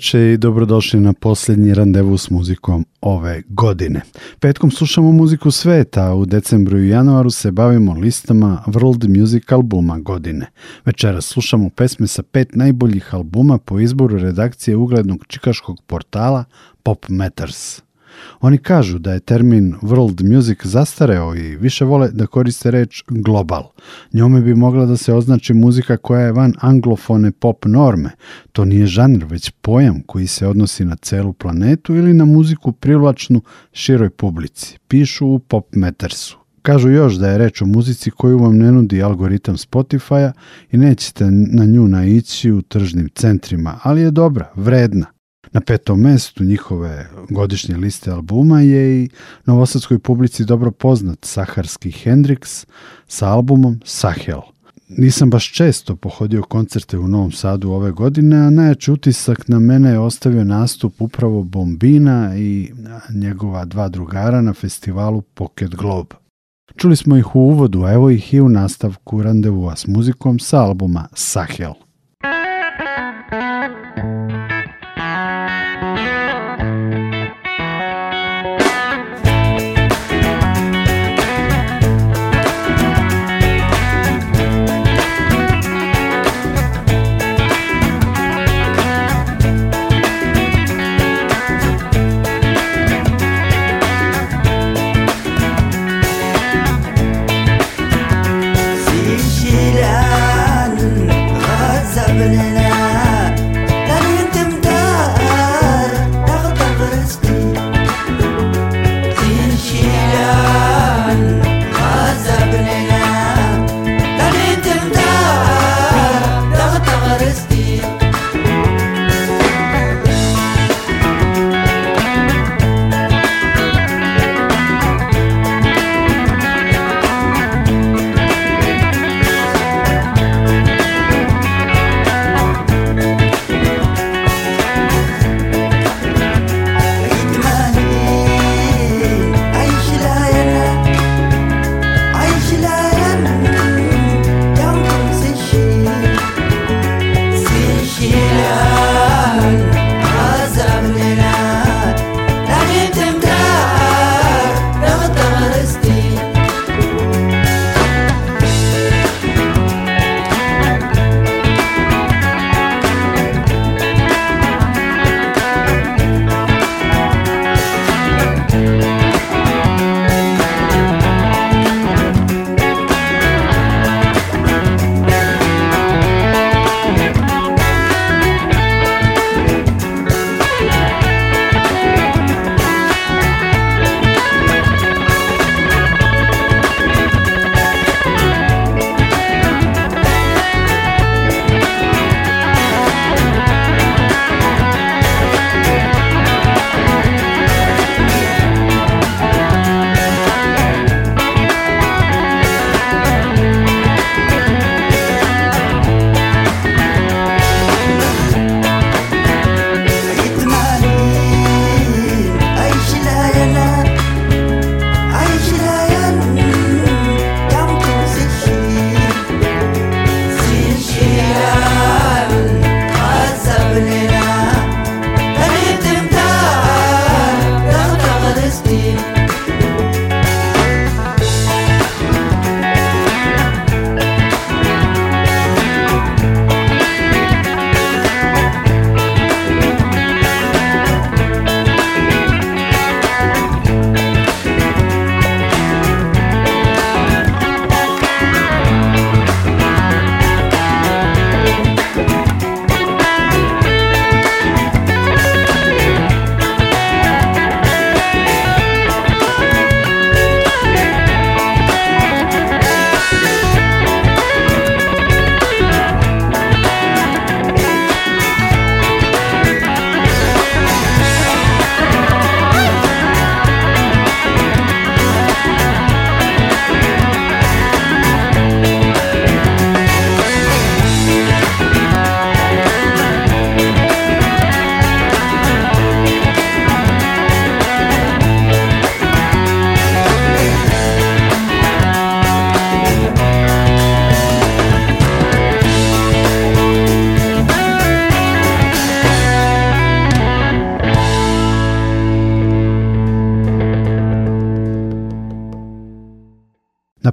Dobroveče i dobrodošli na posljednji randevu s muzikom ove godine. Petkom slušamo muziku sveta, u decembru i januaru se bavimo listama World Music albuma godine. Večeras slušamo pesme sa pet najboljih albuma po izboru redakcije uglednog čikaškog portala Pop Matters. Oni kažu da je termin world music zastareo i više vole da koriste reč global. Njome bi mogla da se označi muzika koja je van anglofone pop norme. To nije žanr, već pojam koji se odnosi na celu planetu ili na muziku privlačnu široj publici. Pišu u Pop Mattersu. Kažu još da je reč o muzici koju vam ne nudi algoritam Spotify-a i nećete na nju naići u tržnim centrima, ali je dobra, vredna. Na petom mestu njihove godišnje liste albuma je i novosadskoj publici dobro poznat saharski Hendrix sa albumom Sahel. Nisam baš često pohodio koncerte u Novom Sadu ove godine, a najjači utisak na mene je ostavio nastup upravo Bombina i njegova dva drugara na festivalu Pocket Globe. Čuli smo ih u uvodu, a evo ih i u nastavku randevua s muzikom sa albuma Sahel.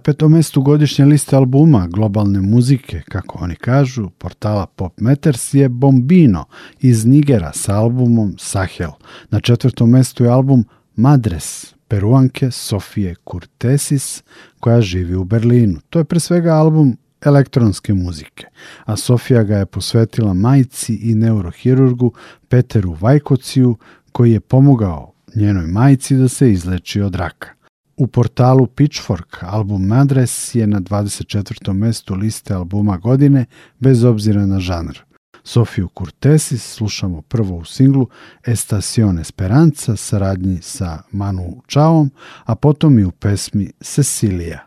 Petom mestu godišnje liste albuma globalne muzike, kako oni kažu, portala Pop Matters je Bombino iz Nigera sa albumom Sahel. Na četvrtom mestu je album Madres, peruanke Sofije Kurtesis, koja živi u Berlinu. To je pre svega album elektronske muzike, a Sofija ga je posvetila majci i neurohirurgu Peteru Vajkociju, koji je pomogao njenoj majci da se izleči od raka. U portalu Pitchfork album Madres je na 24. mestu liste albuma godine bez obzira na žanr. Sofiju Curtesis, slušamo prvo u singlu Estacion Esperanza, saradnji sa Manu Čaom, a potom i u pesmi Cecilia.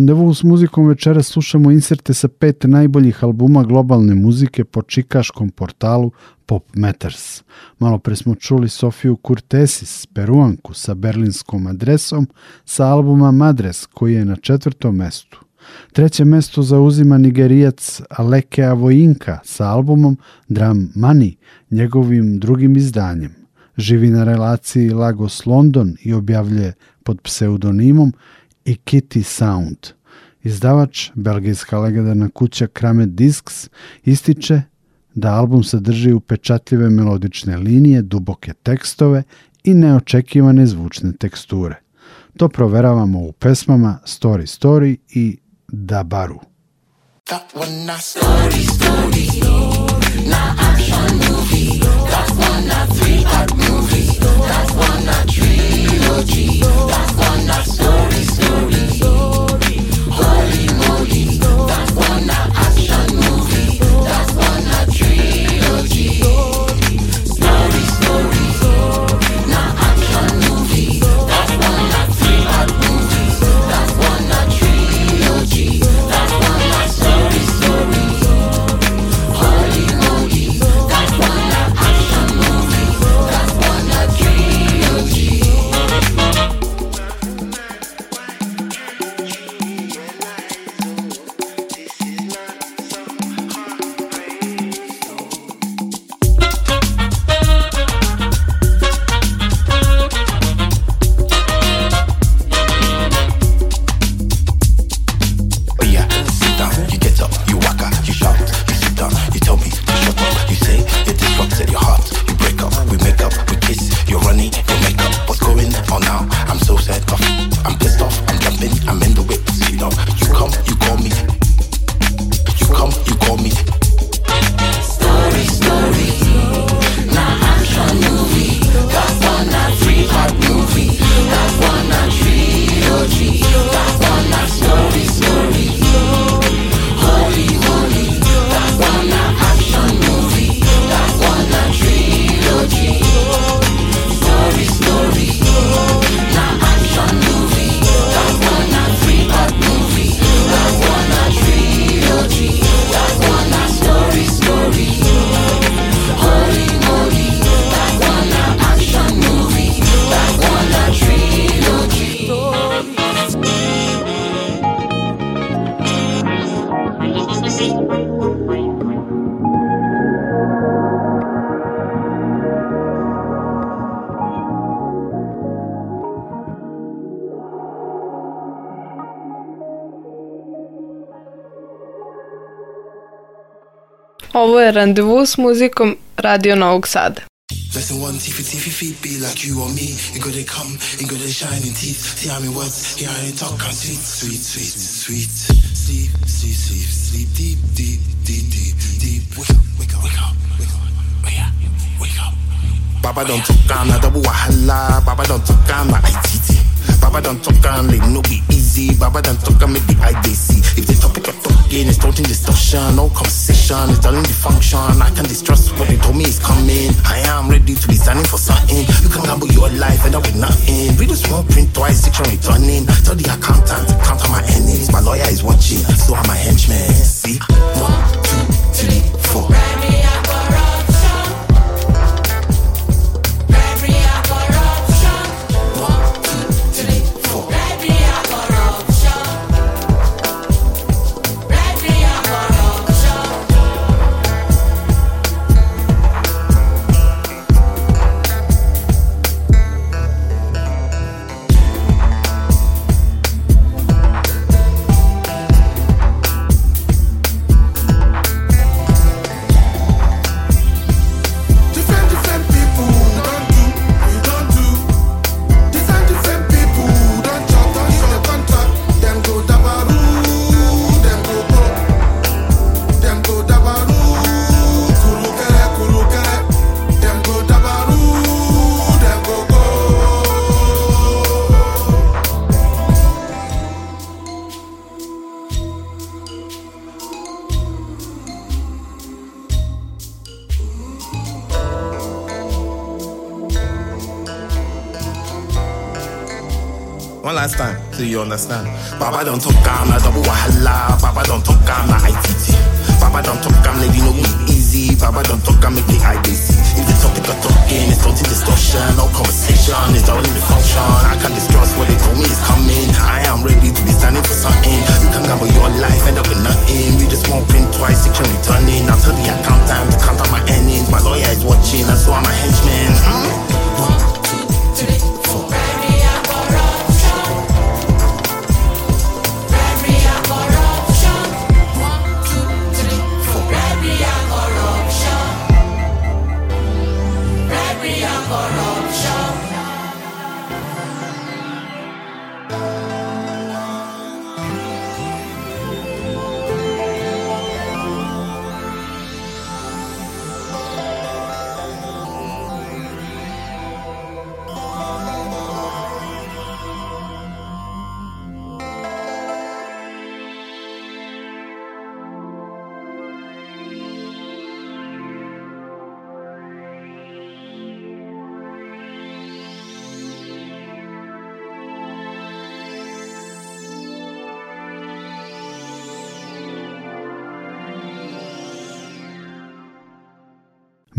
Randevu s muzikom večera slušamo inserte sa pet najboljih albuma globalne muzike po čikaškom portalu Pop Matters. Malo pre smo čuli Sofiju Kurtesis, peruanku sa berlinskom adresom, sa albuma Madres koji je na četvrtom mestu. Treće mesto zauzima nigerijac Aleke Avojinka sa albumom Drum Money, njegovim drugim izdanjem. Živi na relaciji Lagos London i objavljuje pod pseudonimom i Kitty Sound. Izdavač, belgijska legendarna kuća Kramet Discs, ističe da album sadrži upečatljive melodične linije, duboke tekstove i neočekivane zvučne teksture. To proveravamo u pesmama Story Story i Dabaru. That one not story, story, Ovo je randevu s muzikom Radio Novog Sada. Lesson one, teeth for your feet be like you or me. You gotta come, you gotta shine in teeth. See how many words, hear how you talk, and sweet, sweet, sweet, sweet. Sleep, sleep, sleep, sleep deep, deep, deep, deep, deep. Wake up, wake up, wake up, wake up, wake up, wake up. Baba don't talk, I'm not double wahala. Baba don't talk, I'm not ITT. Baba don't talk and like no be easy. Baba don't talk and make the eye they see. If the topic of talking is starting discussion, no conversation, it's telling the function. I can distrust what they told me is coming. I am ready to be standing for something. You can gamble your life and up with nothing. Read a small print twice, six returning. Tell the accountant to count on my earnings. My lawyer is watching, so are my henchmen. See, one, two, three, four. You understand. Baba don't talk, I'm a double wahala. Baba don't talk, I'm a ITT. Baba don't talk, I'm lady, no easy. Baba don't talk, I'm make the IBC. If the topic of talking, it's not discussion, no conversation, it's the only function. I can't distrust what they told me is coming. I am ready to be standing for something. You can gamble your life, end up with nothing. We just won't print twice, section returning. I'll tell the account time to count out my earnings. My lawyer is watching, and so are my henchmen. Hmm?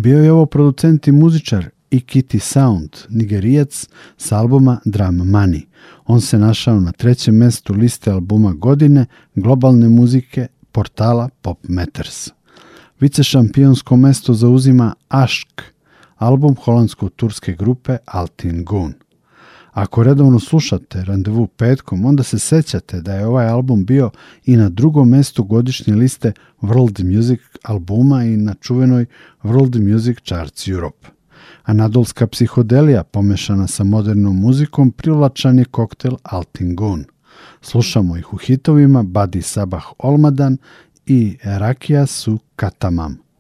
Bio je ovo producent i muzičar i Kitty Sound, nigerijac s albuma Drum Money. On se našao na trećem mestu liste albuma godine globalne muzike portala Pop Matters. Vice šampionsko mesto zauzima Ashk, album holandsko-turske grupe Altin Gun. Ako redovno slušate Randevu petkom, onda se sećate da je ovaj album bio i na drugom mestu godišnje liste World Music albuma i na čuvenoj World Music Charts Europe. Anadolska psihodelija pomešana sa modernom muzikom privlačan je koktel Altingun. Slušamo ih u hitovima Badi Sabah Olmadan i Rakija su Katamam.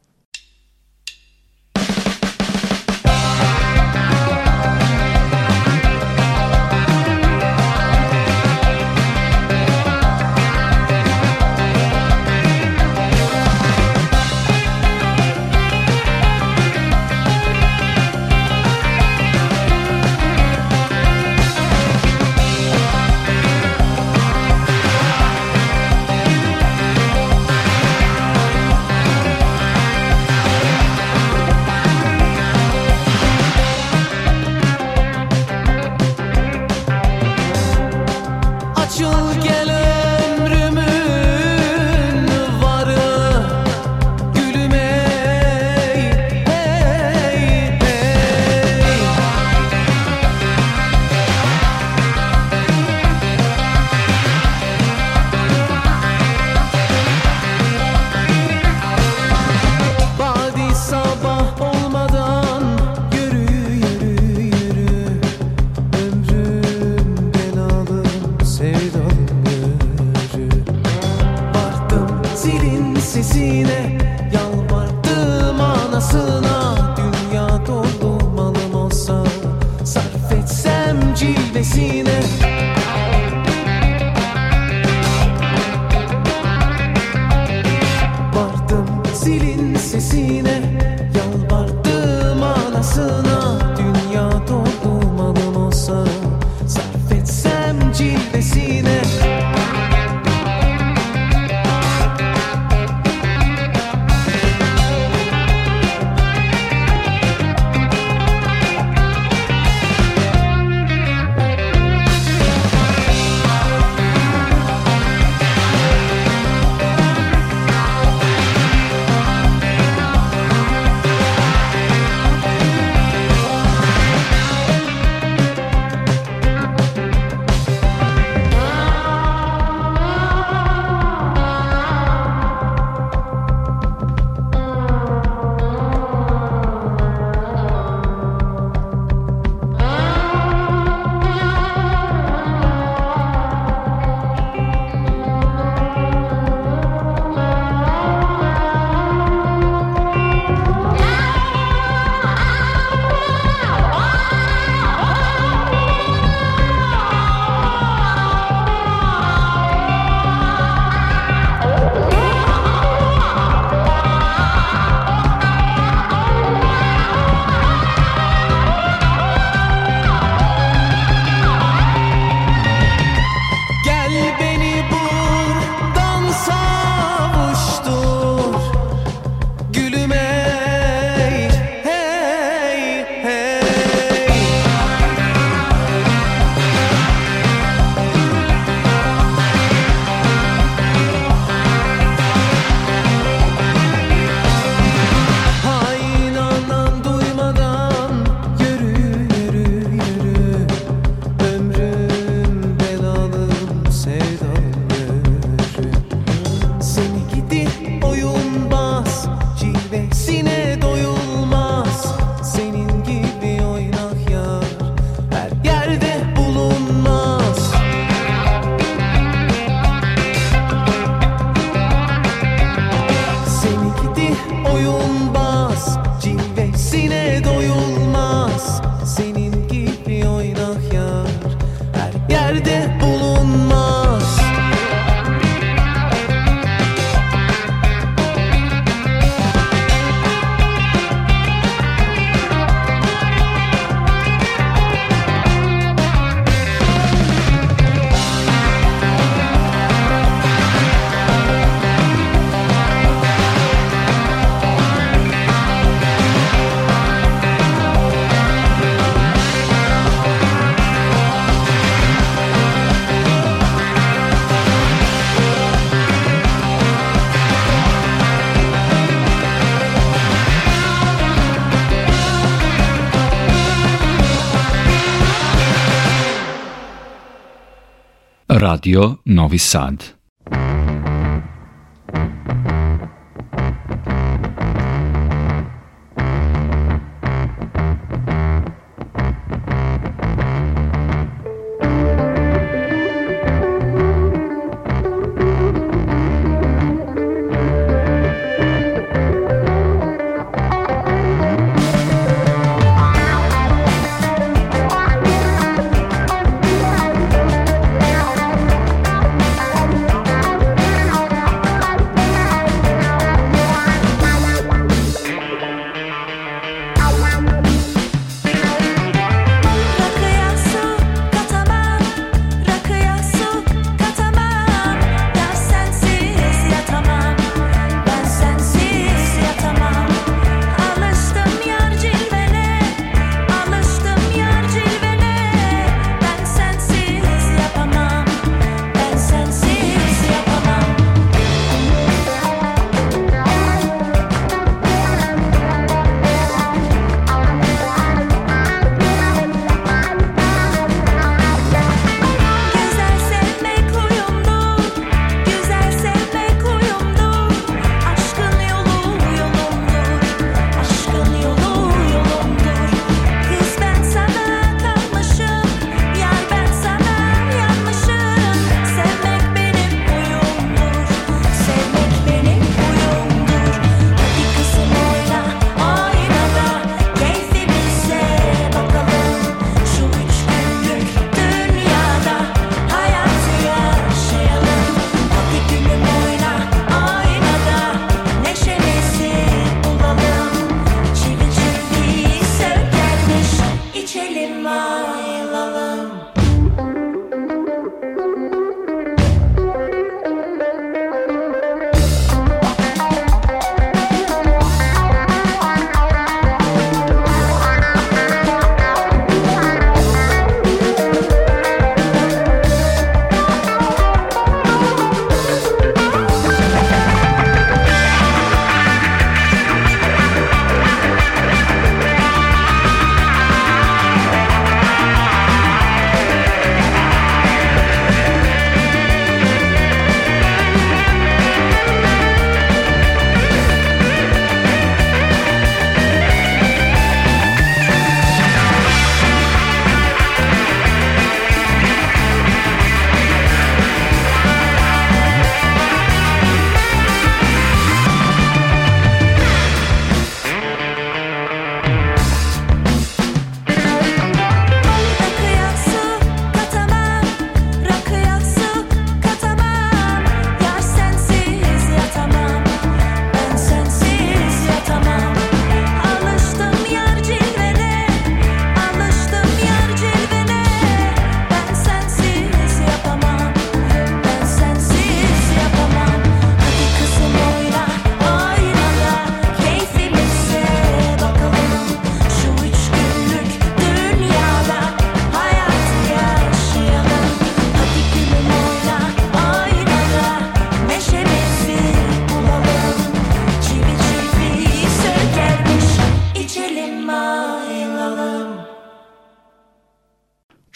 Radio Novi Sad.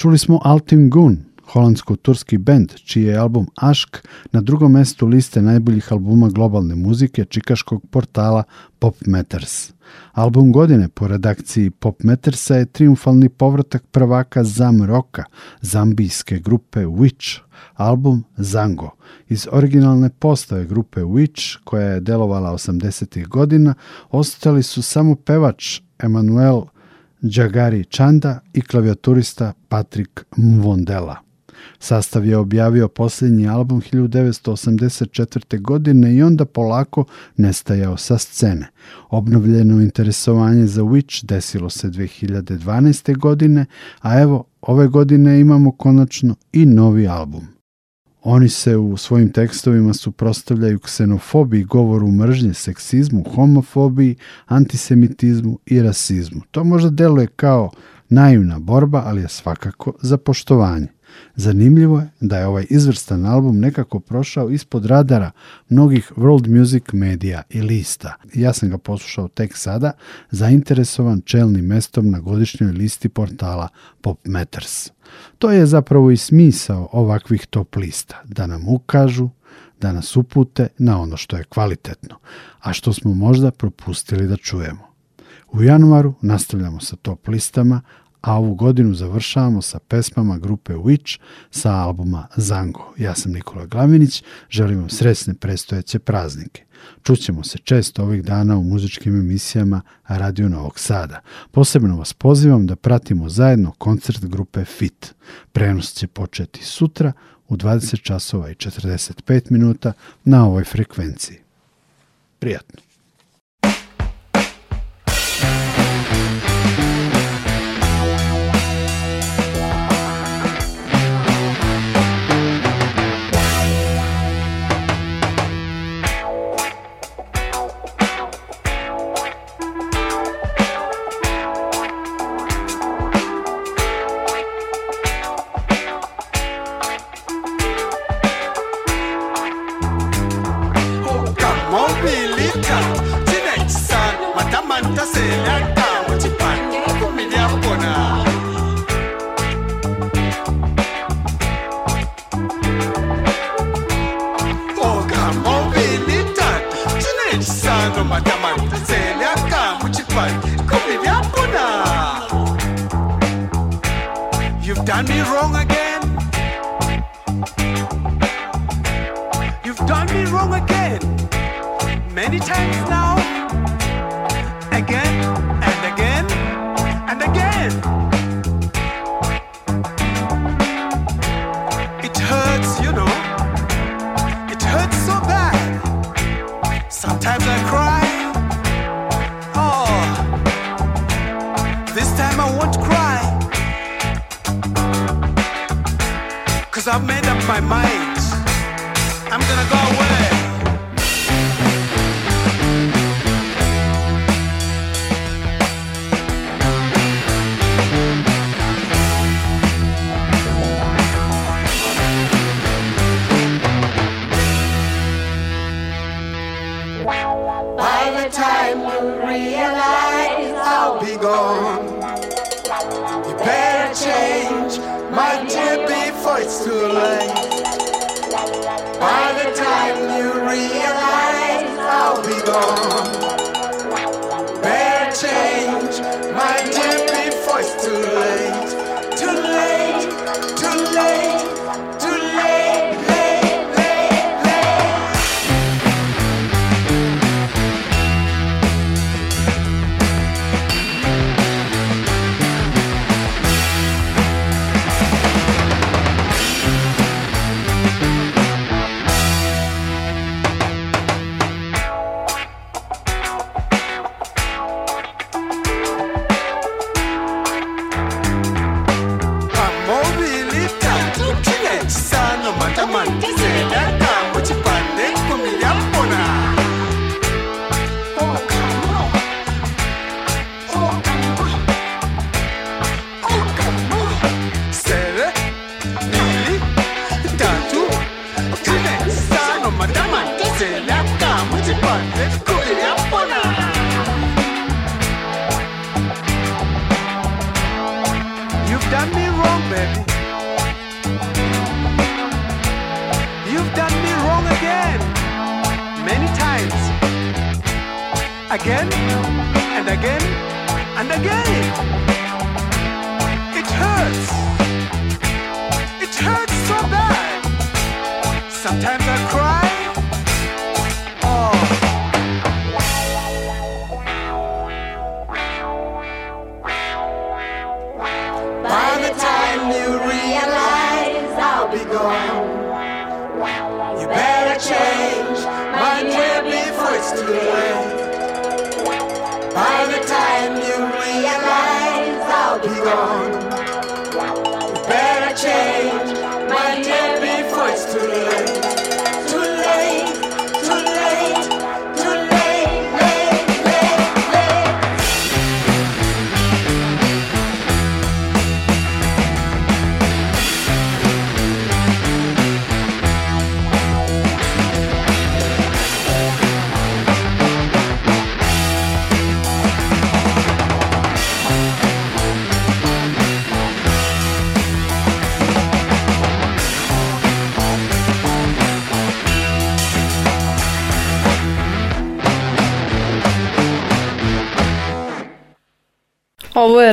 Čuli smo Altin Gun, holandsko-turski bend, čiji je album Ašk na drugom mestu liste najboljih albuma globalne muzike čikaškog portala Pop Matters. Album godine po redakciji Pop Mattersa je triumfalni povratak prvaka Zam Roka, zambijske grupe Witch, album Zango. Iz originalne postave grupe Witch, koja je delovala 80. godina, ostali su samo pevač Emanuel Džagari Čanda i klavijaturista Patrick Mvondela. Sastav je objavio posljednji album 1984. godine i onda polako nestajao sa scene. Obnovljeno interesovanje za Witch desilo se 2012. godine, a evo ove godine imamo konačno i novi album. Oni se u svojim tekstovima suprostavljaju ksenofobiji, govoru mržnje, seksizmu, homofobiji, antisemitizmu i rasizmu. To možda deluje kao naivna borba, ali je svakako za poštovanje. Zanimljivo je da je ovaj izvrstan album nekako prošao ispod radara mnogih world music medija i lista. Ja sam ga poslušao tek sada, zainteresovan čelnim mestom na godišnjoj listi portala Pop Matters. To je zapravo i smisao ovakvih top lista, da nam ukažu, da nas upute na ono što je kvalitetno, a što smo možda propustili da čujemo. U januaru nastavljamo sa top listama, a ovu godinu završavamo sa pesmama grupe Witch sa albuma Zango. Ja sam Nikola Glavinić, želim vam sresne prestojeće praznike. Čućemo se često ovih dana u muzičkim emisijama Radio Novog Sada. Posebno vas pozivam da pratimo zajedno koncert grupe FIT. Prenos će početi sutra u 20 časova i 45 minuta na ovoj frekvenciji. Prijatno. again and again and again. It hurts. 아.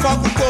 Foco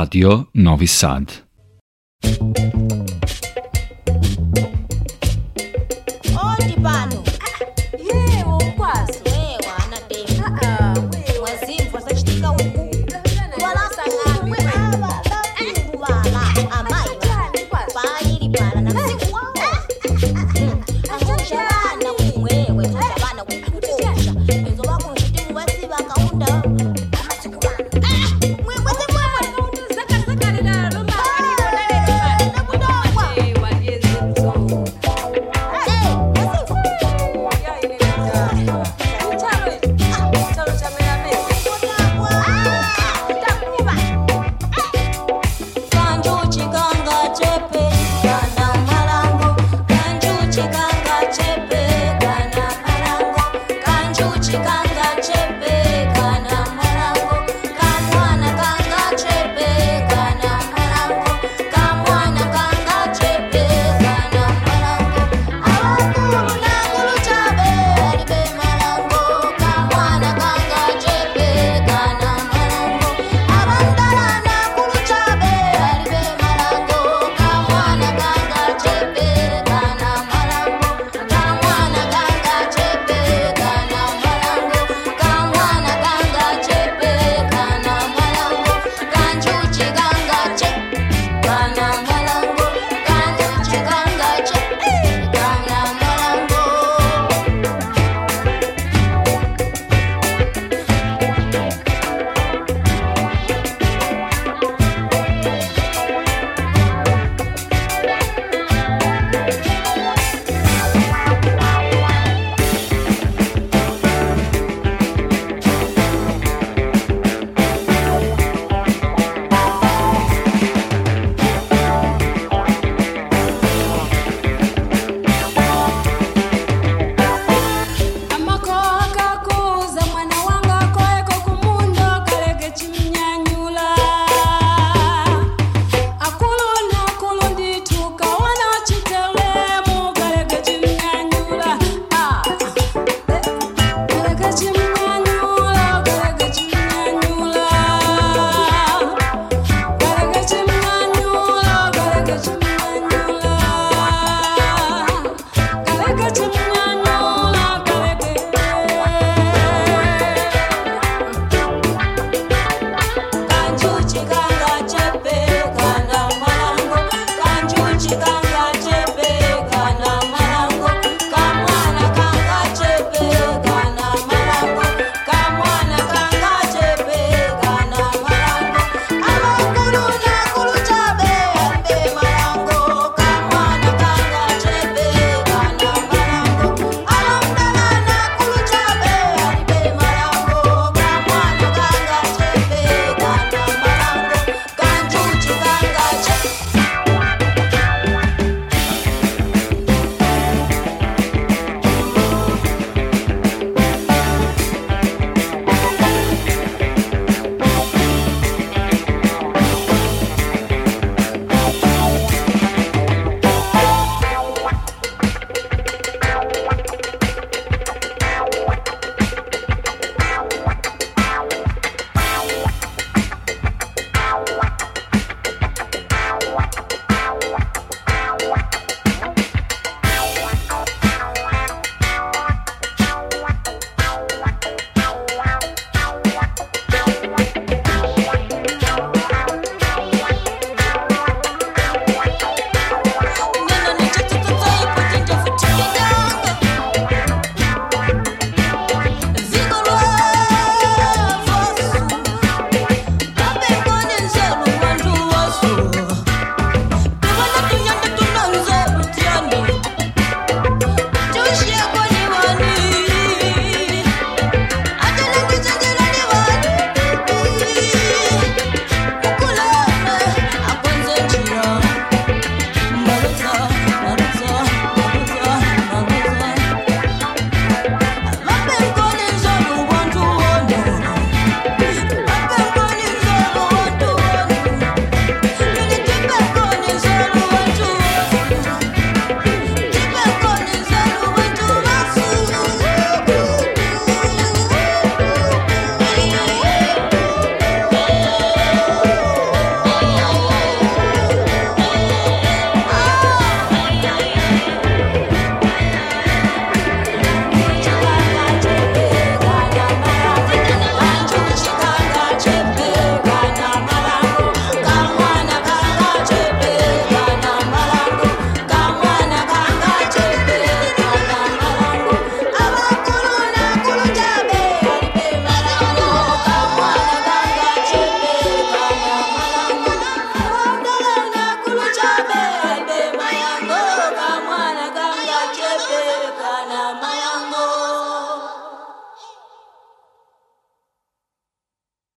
Radio Novi Sad.